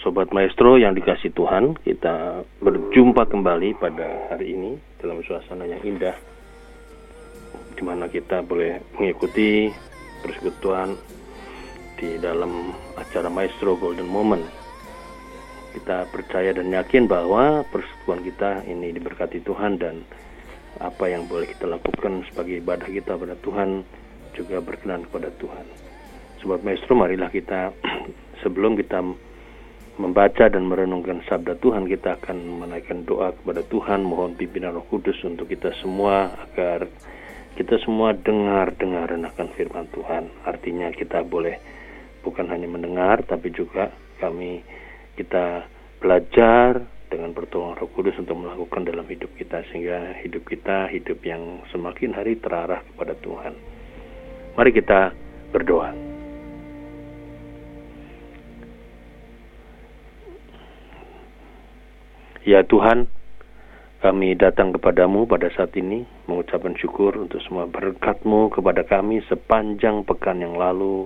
Sobat Maestro yang dikasih Tuhan, kita berjumpa kembali pada hari ini dalam suasana yang indah, di mana kita boleh mengikuti persekutuan di dalam acara Maestro Golden Moment. Kita percaya dan yakin bahwa persekutuan kita ini diberkati Tuhan dan apa yang boleh kita lakukan sebagai ibadah kita pada Tuhan juga berkenan kepada Tuhan. Sobat Maestro, marilah kita sebelum kita membaca dan merenungkan sabda Tuhan, kita akan menaikkan doa kepada Tuhan, mohon pimpinan Roh Kudus untuk kita semua agar kita semua dengar-dengaran akan firman Tuhan. Artinya kita boleh bukan hanya mendengar, tapi juga kami kita belajar dengan pertolongan Roh Kudus untuk melakukan dalam hidup kita sehingga hidup kita hidup yang semakin hari terarah kepada Tuhan. Mari kita berdoa. Ya Tuhan, kami datang kepadamu pada saat ini mengucapkan syukur untuk semua berkatmu kepada kami sepanjang pekan yang lalu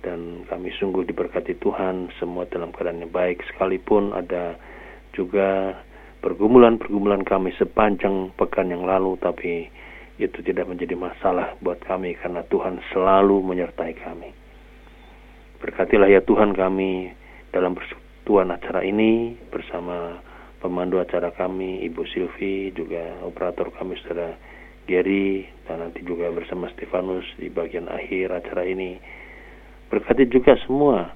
dan kami sungguh diberkati Tuhan semua dalam keadaan yang baik sekalipun ada juga pergumulan-pergumulan kami sepanjang pekan yang lalu tapi itu tidak menjadi masalah buat kami karena Tuhan selalu menyertai kami. Berkatilah ya Tuhan kami dalam persekutuan acara ini bersama pemandu acara kami Ibu Silvi juga operator kami saudara Gary dan nanti juga bersama Stefanus di bagian akhir acara ini berkati juga semua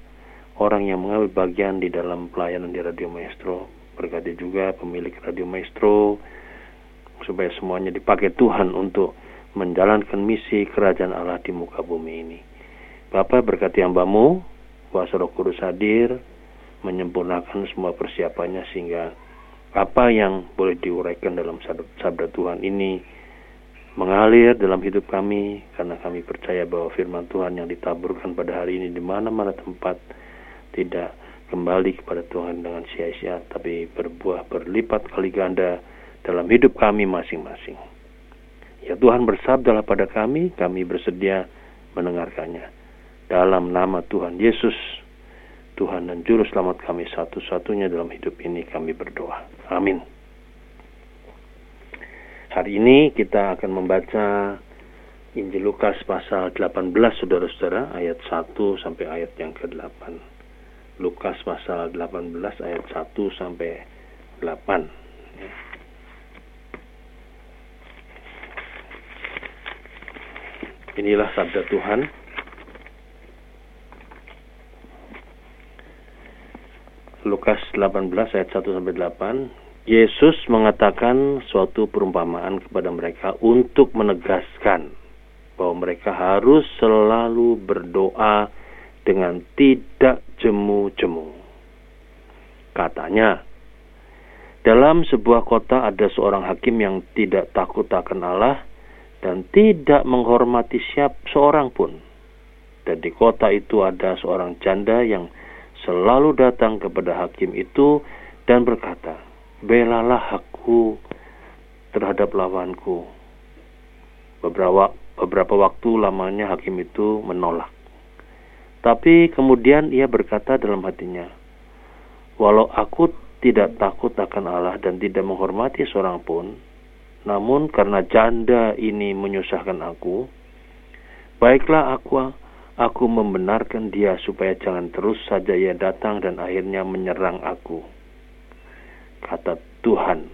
orang yang mengambil bagian di dalam pelayanan di Radio Maestro berkati juga pemilik Radio Maestro supaya semuanya dipakai Tuhan untuk menjalankan misi kerajaan Allah di muka bumi ini. Bapak berkati hambamu, kuasa roh kudus hadir, menyempurnakan semua persiapannya sehingga apa yang boleh diuraikan dalam sabda Tuhan ini mengalir dalam hidup kami karena kami percaya bahwa firman Tuhan yang ditaburkan pada hari ini di mana-mana tempat tidak kembali kepada Tuhan dengan sia-sia tapi berbuah berlipat kali ganda dalam hidup kami masing-masing. Ya Tuhan bersabdalah pada kami, kami bersedia mendengarkannya. Dalam nama Tuhan Yesus Tuhan dan Juru Selamat kami satu-satunya dalam hidup ini kami berdoa. Amin. Hari ini kita akan membaca Injil Lukas pasal 18 saudara-saudara ayat 1 sampai ayat yang ke-8. Lukas pasal 18 ayat 1 sampai 8. Inilah sabda Tuhan. Lukas 18 ayat 1 sampai 8, Yesus mengatakan suatu perumpamaan kepada mereka untuk menegaskan bahwa mereka harus selalu berdoa dengan tidak jemu-jemu. Katanya, dalam sebuah kota ada seorang hakim yang tidak takut akan Allah dan tidak menghormati siap seorang pun. Dan di kota itu ada seorang janda yang selalu datang kepada hakim itu dan berkata, Belalah aku terhadap lawanku. Beberapa, beberapa waktu lamanya hakim itu menolak. Tapi kemudian ia berkata dalam hatinya, Walau aku tidak takut akan Allah dan tidak menghormati seorang pun, namun karena janda ini menyusahkan aku, baiklah aku Aku membenarkan dia supaya jangan terus saja ia datang dan akhirnya menyerang aku. Kata Tuhan,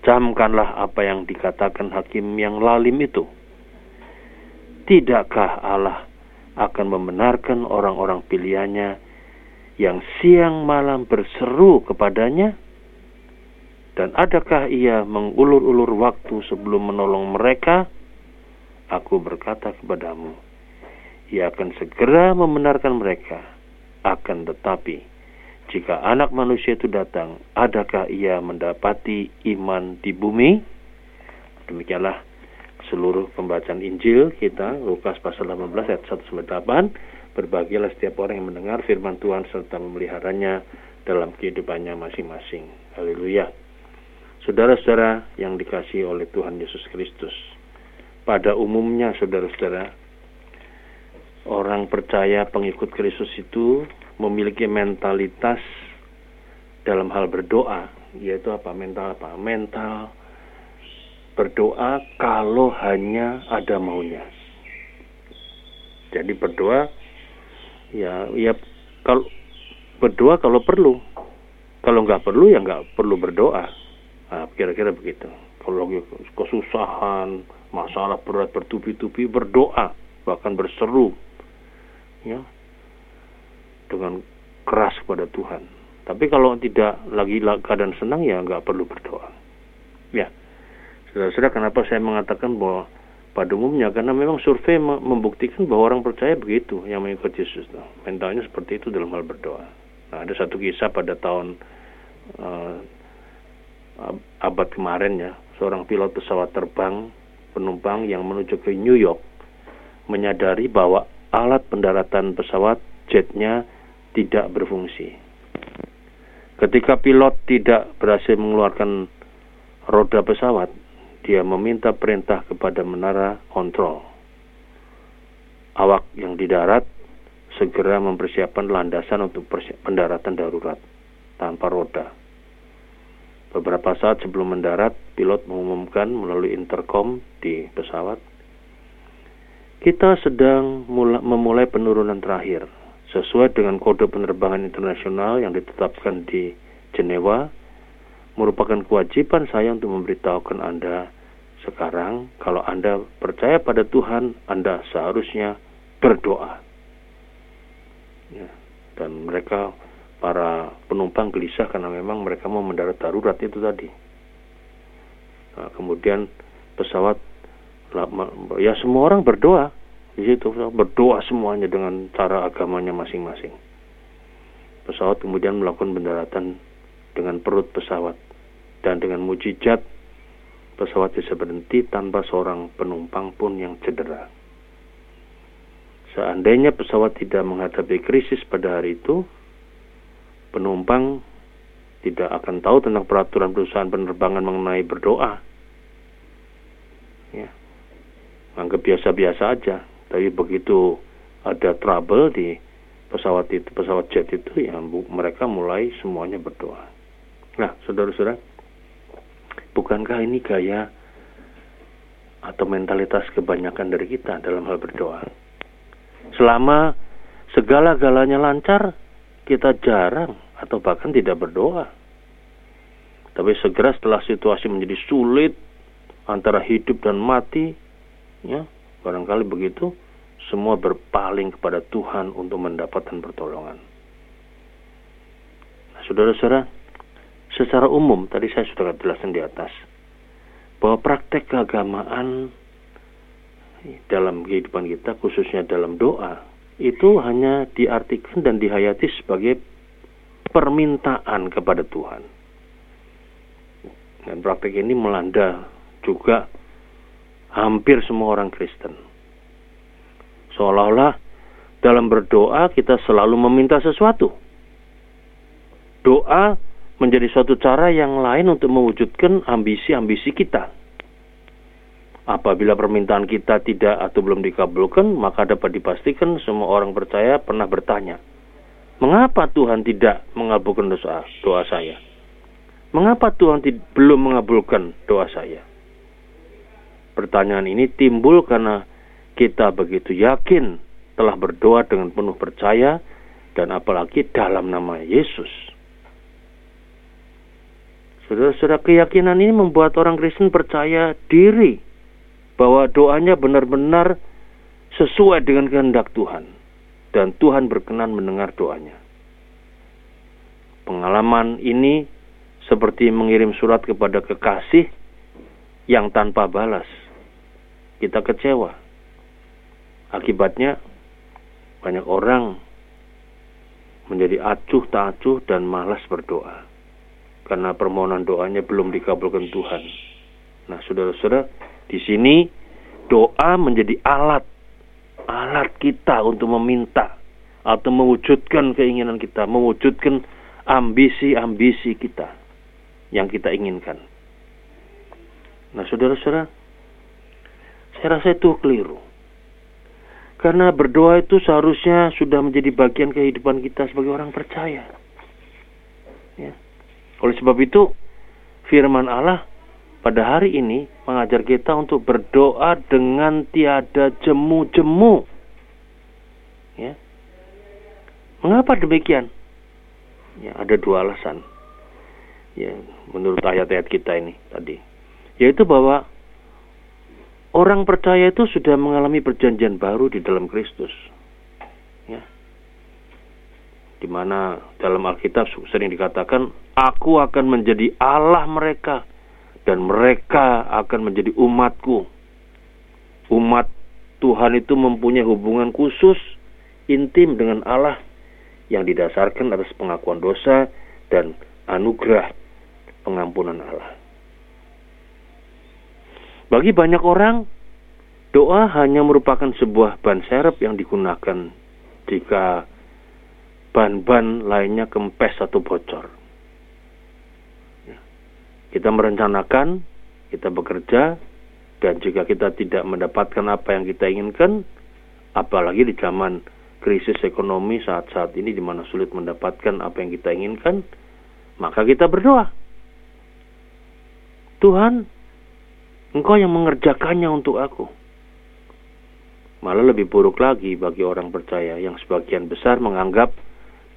camkanlah apa yang dikatakan hakim yang lalim itu. Tidakkah Allah akan membenarkan orang-orang pilihannya yang siang malam berseru kepadanya? Dan adakah ia mengulur-ulur waktu sebelum menolong mereka? Aku berkata kepadamu, ia akan segera membenarkan mereka. Akan tetapi, jika anak manusia itu datang, adakah ia mendapati iman di bumi? Demikianlah seluruh pembacaan Injil kita, Lukas pasal 18 ayat 1 sampai 8. Berbahagialah setiap orang yang mendengar firman Tuhan serta memeliharanya dalam kehidupannya masing-masing. Haleluya. Saudara-saudara yang dikasih oleh Tuhan Yesus Kristus. Pada umumnya saudara-saudara, orang percaya pengikut Kristus itu memiliki mentalitas dalam hal berdoa, yaitu apa? Mental apa? Mental berdoa kalau hanya ada maunya. Jadi berdoa ya ya kalau berdoa kalau perlu. Kalau nggak perlu ya nggak perlu berdoa. Nah, kira-kira begitu. Kalau kesusahan, masalah berat bertubi-tubi berdoa, bahkan berseru, ya, dengan keras kepada Tuhan. Tapi kalau tidak lagi keadaan senang ya nggak perlu berdoa. Ya, saudara-saudara, kenapa saya mengatakan bahwa pada umumnya karena memang survei membuktikan bahwa orang percaya begitu yang mengikuti Yesus. Mentalnya seperti itu dalam hal berdoa. Nah, ada satu kisah pada tahun uh, abad kemarin ya, seorang pilot pesawat terbang penumpang yang menuju ke New York menyadari bahwa alat pendaratan pesawat jetnya tidak berfungsi. Ketika pilot tidak berhasil mengeluarkan roda pesawat, dia meminta perintah kepada menara kontrol. Awak yang di darat segera mempersiapkan landasan untuk pendaratan darurat tanpa roda. Beberapa saat sebelum mendarat, pilot mengumumkan melalui intercom di pesawat, kita sedang memulai penurunan terakhir sesuai dengan kode penerbangan internasional yang ditetapkan di Jenewa merupakan kewajiban saya untuk memberitahukan Anda sekarang kalau Anda percaya pada Tuhan, Anda seharusnya berdoa ya. dan mereka para penumpang gelisah karena memang mereka mau mendarat darurat itu tadi. Nah, kemudian pesawat ya semua orang berdoa di situ berdoa semuanya dengan cara agamanya masing-masing. Pesawat kemudian melakukan pendaratan dengan perut pesawat dan dengan mujizat pesawat bisa berhenti tanpa seorang penumpang pun yang cedera. Seandainya pesawat tidak menghadapi krisis pada hari itu, penumpang tidak akan tahu tentang peraturan perusahaan penerbangan mengenai berdoa. Ya. Anggap biasa-biasa aja. Tapi begitu ada trouble di pesawat itu, pesawat jet itu, ya mereka mulai semuanya berdoa. Nah, saudara-saudara, bukankah ini gaya atau mentalitas kebanyakan dari kita dalam hal berdoa? Selama segala-galanya lancar, kita jarang atau bahkan tidak berdoa. Tapi segera setelah situasi menjadi sulit antara hidup dan mati, ya barangkali begitu, semua berpaling kepada Tuhan untuk mendapatkan pertolongan. Nah, saudara-saudara, secara umum tadi saya sudah jelaskan di atas bahwa praktek keagamaan dalam kehidupan kita khususnya dalam doa itu hanya diartikan dan dihayati sebagai permintaan kepada Tuhan. Dan praktek ini melanda juga hampir semua orang Kristen. Seolah-olah dalam berdoa kita selalu meminta sesuatu. Doa menjadi suatu cara yang lain untuk mewujudkan ambisi-ambisi kita. Apabila permintaan kita tidak atau belum dikabulkan, maka dapat dipastikan semua orang percaya pernah bertanya, mengapa Tuhan tidak mengabulkan doa, doa saya? Mengapa Tuhan belum mengabulkan doa saya? Pertanyaan ini timbul karena kita begitu yakin telah berdoa dengan penuh percaya dan apalagi dalam nama Yesus. Saudara-saudara, keyakinan ini membuat orang Kristen percaya diri bahwa doanya benar-benar sesuai dengan kehendak Tuhan dan Tuhan berkenan mendengar doanya. Pengalaman ini seperti mengirim surat kepada kekasih yang tanpa balas. Kita kecewa. Akibatnya banyak orang menjadi acuh tak acuh dan malas berdoa karena permohonan doanya belum dikabulkan Tuhan. Nah, saudara-saudara, di sini doa menjadi alat alat kita untuk meminta atau mewujudkan keinginan kita, mewujudkan ambisi-ambisi kita yang kita inginkan. Nah, saudara-saudara, saya rasa itu keliru. Karena berdoa itu seharusnya sudah menjadi bagian kehidupan kita sebagai orang percaya. Ya. Oleh sebab itu, firman Allah pada hari ini mengajar kita untuk berdoa dengan tiada jemu-jemu. Ya. Mengapa demikian? Ya, ada dua alasan. Ya, menurut ayat-ayat kita ini tadi. Yaitu bahwa orang percaya itu sudah mengalami perjanjian baru di dalam Kristus. Ya. Di mana dalam Alkitab sering dikatakan, "Aku akan menjadi Allah mereka dan mereka akan menjadi umatku." Umat Tuhan itu mempunyai hubungan khusus intim dengan Allah yang didasarkan atas pengakuan dosa dan anugerah pengampunan Allah. Bagi banyak orang, doa hanya merupakan sebuah ban serep yang digunakan jika ban-ban lainnya kempes atau bocor. Ya. Kita merencanakan, kita bekerja, dan jika kita tidak mendapatkan apa yang kita inginkan, apalagi di zaman krisis ekonomi saat-saat ini di mana sulit mendapatkan apa yang kita inginkan, maka kita berdoa. Tuhan, Engkau yang mengerjakannya untuk aku. Malah lebih buruk lagi bagi orang percaya yang sebagian besar menganggap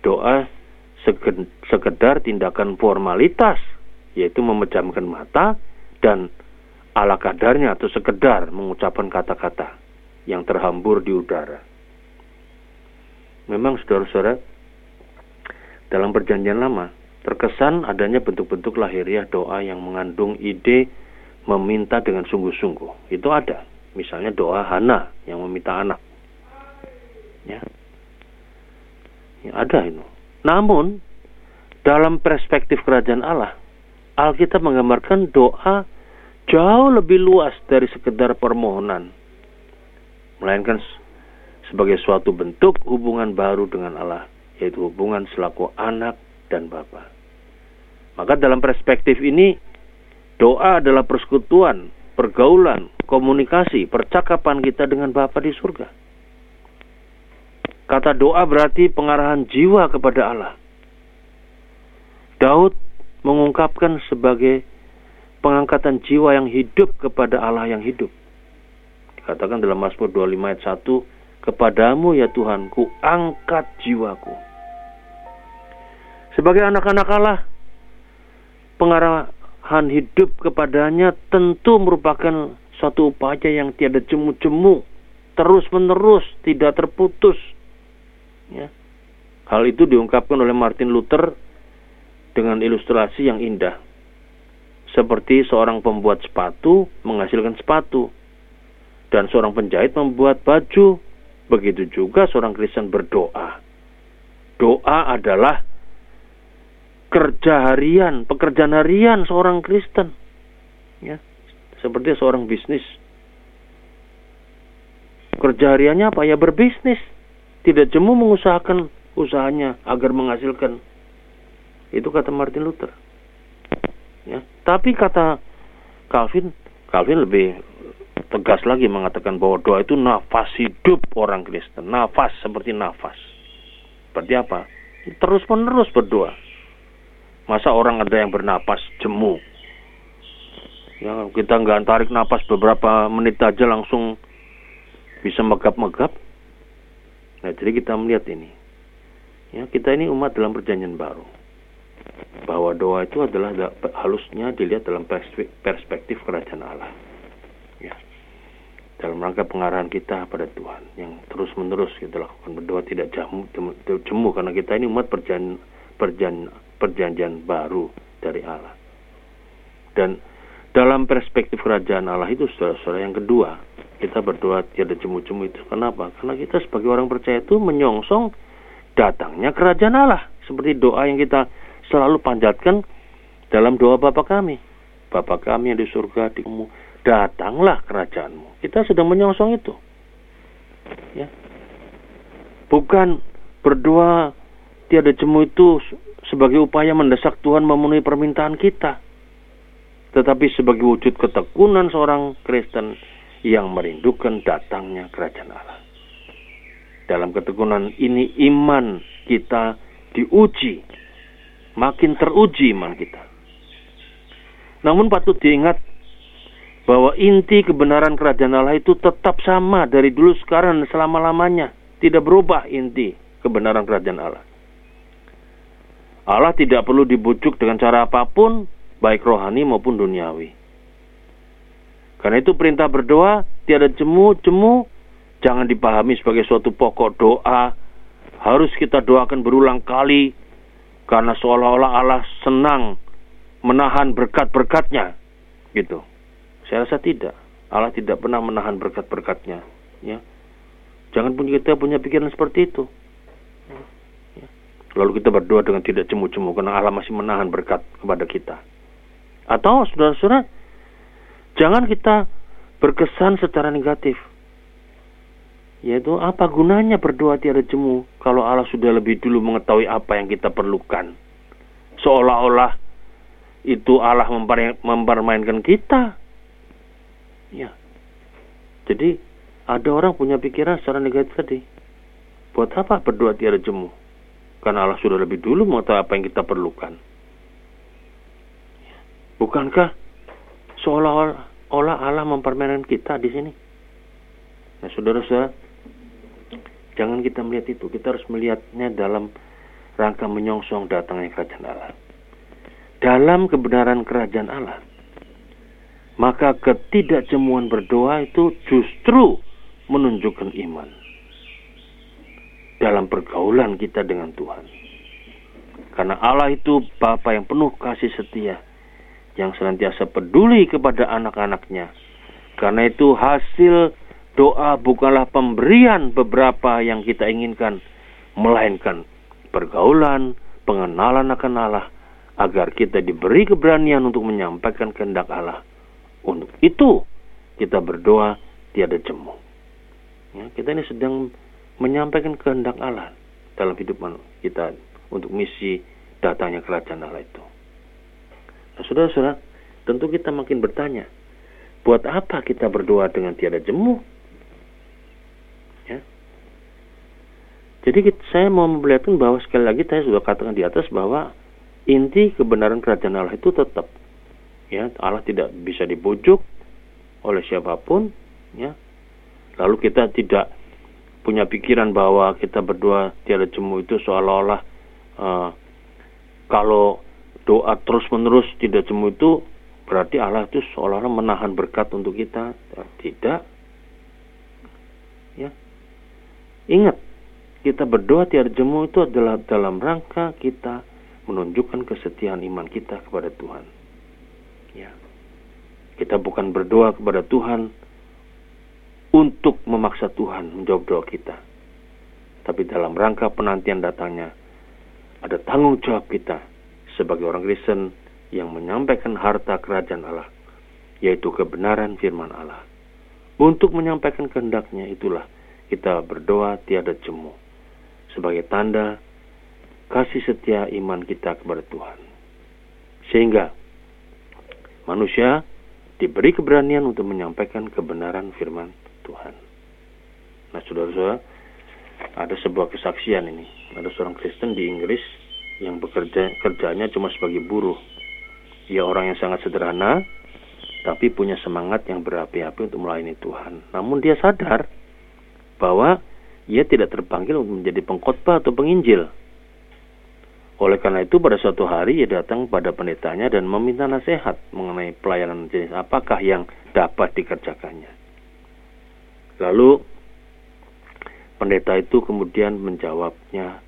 doa sekedar tindakan formalitas, yaitu memejamkan mata dan ala kadarnya atau sekedar mengucapkan kata-kata yang terhambur di udara. Memang saudara-saudara, dalam perjanjian lama, terkesan adanya bentuk-bentuk lahiriah doa yang mengandung ide meminta dengan sungguh-sungguh. Itu ada. Misalnya doa Hana yang meminta anak. Ya. ya ada itu. Namun, dalam perspektif kerajaan Allah, Alkitab menggambarkan doa jauh lebih luas dari sekedar permohonan. Melainkan sebagai suatu bentuk hubungan baru dengan Allah, yaitu hubungan selaku anak dan bapa. Maka dalam perspektif ini, doa adalah persekutuan, pergaulan, komunikasi, percakapan kita dengan Bapa di surga. Kata doa berarti pengarahan jiwa kepada Allah. Daud mengungkapkan sebagai pengangkatan jiwa yang hidup kepada Allah yang hidup. Dikatakan dalam Mazmur 25 ayat 1, Kepadamu ya Tuhan, ku angkat jiwaku. Sebagai anak-anak Allah, pengarahan hidup kepadanya tentu merupakan suatu upaya yang tiada jemu-jemu, terus-menerus, tidak terputus. Ya. Hal itu diungkapkan oleh Martin Luther dengan ilustrasi yang indah. Seperti seorang pembuat sepatu menghasilkan sepatu, dan seorang penjahit membuat baju Begitu juga seorang Kristen berdoa. Doa adalah kerja harian, pekerjaan harian seorang Kristen. Ya, seperti seorang bisnis. Kerja hariannya apa? Ya berbisnis. Tidak jemu mengusahakan usahanya agar menghasilkan. Itu kata Martin Luther. Ya, tapi kata Calvin, Calvin lebih tegas lagi mengatakan bahwa doa itu nafas hidup orang Kristen. Nafas seperti nafas. Berarti apa? Terus menerus berdoa. Masa orang ada yang bernapas jemu? Ya, kita nggak tarik napas beberapa menit aja langsung bisa megap-megap. Nah, jadi kita melihat ini. Ya, kita ini umat dalam perjanjian baru. Bahwa doa itu adalah halusnya dilihat dalam perspektif kerajaan Allah dalam rangka pengarahan kita pada Tuhan yang terus menerus kita lakukan berdoa tidak jemu, jemu karena kita ini umat perjan, perjan, perjanjian baru dari Allah dan dalam perspektif kerajaan Allah itu saudara-saudara yang kedua kita berdoa tiada jemu-jemu itu kenapa karena kita sebagai orang percaya itu menyongsong datangnya kerajaan Allah seperti doa yang kita selalu panjatkan dalam doa Bapa kami Bapa kami yang di surga di datanglah kerajaanmu. Kita sedang menyongsong itu. Ya. Bukan berdoa tiada jemu itu sebagai upaya mendesak Tuhan memenuhi permintaan kita. Tetapi sebagai wujud ketekunan seorang Kristen yang merindukan datangnya kerajaan Allah. Dalam ketekunan ini iman kita diuji. Makin teruji iman kita. Namun patut diingat bahwa inti kebenaran kerajaan Allah itu tetap sama dari dulu sekarang selama-lamanya. Tidak berubah inti kebenaran kerajaan Allah. Allah tidak perlu dibujuk dengan cara apa pun, baik rohani maupun duniawi. Karena itu perintah berdoa tiada jemu-jemu jangan dipahami sebagai suatu pokok doa. Harus kita doakan berulang kali karena seolah-olah Allah senang menahan berkat-berkatnya. Gitu. Saya rasa tidak. Allah tidak pernah menahan berkat-berkatnya. Ya. Jangan punya kita punya pikiran seperti itu. Lalu kita berdoa dengan tidak jemu-jemu karena Allah masih menahan berkat kepada kita. Atau saudara-saudara Jangan kita berkesan secara negatif. Yaitu apa gunanya berdoa tiada jemu kalau Allah sudah lebih dulu mengetahui apa yang kita perlukan. Seolah-olah itu Allah mempermainkan kita. Ya. Jadi ada orang punya pikiran secara negatif tadi. Buat apa berdoa tiada jemu? Karena Allah sudah lebih dulu mengetahui apa yang kita perlukan. Bukankah seolah-olah Allah mempermainkan kita di sini. Nah, saudara-saudara, jangan kita melihat itu. Kita harus melihatnya dalam rangka menyongsong datangnya kerajaan Allah. Dalam kebenaran kerajaan Allah, maka ketidakjemuan berdoa itu justru menunjukkan iman dalam pergaulan kita dengan Tuhan. Karena Allah itu Bapa yang penuh kasih setia yang senantiasa peduli kepada anak-anaknya. Karena itu hasil doa bukanlah pemberian beberapa yang kita inginkan, melainkan pergaulan, pengenalan akan Allah, agar kita diberi keberanian untuk menyampaikan kehendak Allah. Untuk itu kita berdoa tiada jemu. Ya, kita ini sedang menyampaikan kehendak Allah dalam hidup kita untuk misi datangnya kerajaan Allah itu. Nah, saudara-saudara, tentu kita makin bertanya, buat apa kita berdoa dengan tiada jemu? Ya. Jadi saya mau memperlihatkan bahwa sekali lagi saya sudah katakan di atas bahwa inti kebenaran kerajaan Allah itu tetap ya Allah tidak bisa dibujuk oleh siapa pun ya lalu kita tidak punya pikiran bahwa kita berdoa tiada jemu itu seolah-olah uh, kalau doa terus menerus tidak jemu itu berarti Allah itu seolah-olah menahan berkat untuk kita. Ya, tidak. Ya. Ingat kita berdoa tiada jemu itu adalah dalam rangka kita menunjukkan kesetiaan iman kita kepada Tuhan. Ya. Kita bukan berdoa kepada Tuhan untuk memaksa Tuhan menjawab doa kita tapi dalam rangka penantian datangnya ada tanggung jawab kita sebagai orang Kristen yang menyampaikan harta kerajaan Allah, yaitu kebenaran firman Allah. Untuk menyampaikan kehendaknya itulah kita berdoa tiada jemu, sebagai tanda kasih setia iman kita kepada Tuhan. Sehingga manusia diberi keberanian untuk menyampaikan kebenaran firman Tuhan. Nah, saudara-saudara, ada sebuah kesaksian ini. Ada seorang Kristen di Inggris yang bekerja kerjanya cuma sebagai buruh. Ia orang yang sangat sederhana, tapi punya semangat yang berapi-api untuk melayani Tuhan. Namun dia sadar bahwa ia tidak terpanggil untuk menjadi pengkhotbah atau penginjil. Oleh karena itu pada suatu hari ia datang pada pendetanya dan meminta nasihat mengenai pelayanan jenis apakah yang dapat dikerjakannya. Lalu pendeta itu kemudian menjawabnya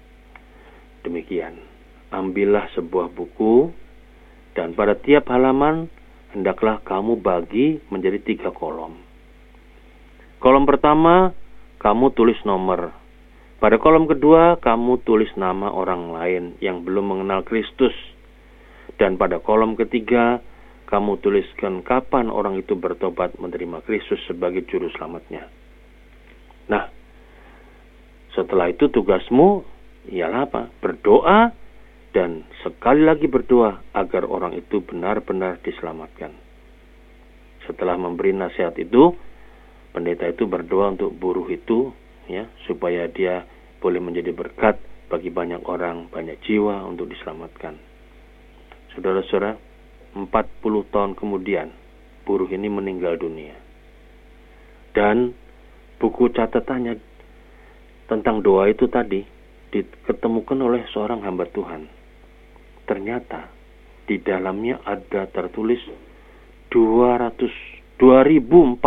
demikian ambillah sebuah buku dan pada tiap halaman hendaklah kamu bagi menjadi tiga kolom. Kolom pertama kamu tulis nomor. Pada kolom kedua kamu tulis nama orang lain yang belum mengenal Kristus. Dan pada kolom ketiga kamu tuliskan kapan orang itu bertobat menerima Kristus sebagai juru selamatnya. Nah, setelah itu tugasmu ialah apa? Berdoa dan sekali lagi berdoa agar orang itu benar-benar diselamatkan. Setelah memberi nasihat itu, pendeta itu berdoa untuk buruh itu ya supaya dia boleh menjadi berkat bagi banyak orang, banyak jiwa untuk diselamatkan. Saudara-saudara, 40 tahun kemudian buruh ini meninggal dunia. Dan buku catatannya tentang doa itu tadi diketemukan oleh seorang hamba Tuhan. Ternyata di dalamnya ada tertulis 200 2450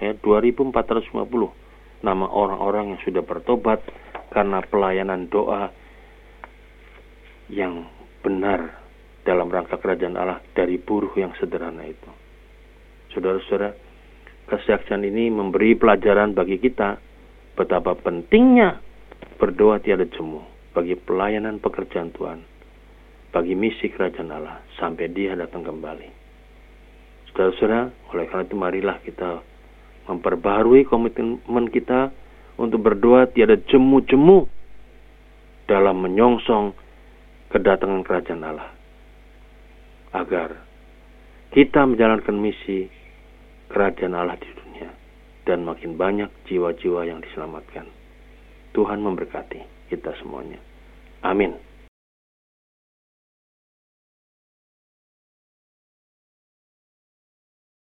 ya 2450 nama orang-orang yang sudah bertobat karena pelayanan doa yang benar dalam rangka kerajaan Allah dari buruh yang sederhana itu. Saudara-saudara, kesaksian ini memberi pelajaran bagi kita betapa pentingnya berdoa tiada jemu bagi pelayanan pekerjaan Tuhan, bagi misi kerajaan Allah sampai Dia datang kembali. Saudara-saudara, oleh karena itu marilah kita memperbarui komitmen kita untuk berdoa tiada jemu-jemu dalam menyongsong kedatangan kerajaan Allah. Agar kita menjalankan misi kerajaan Allah di dunia dan makin banyak jiwa-jiwa yang diselamatkan. Tuhan memberkati kita semuanya. Amin.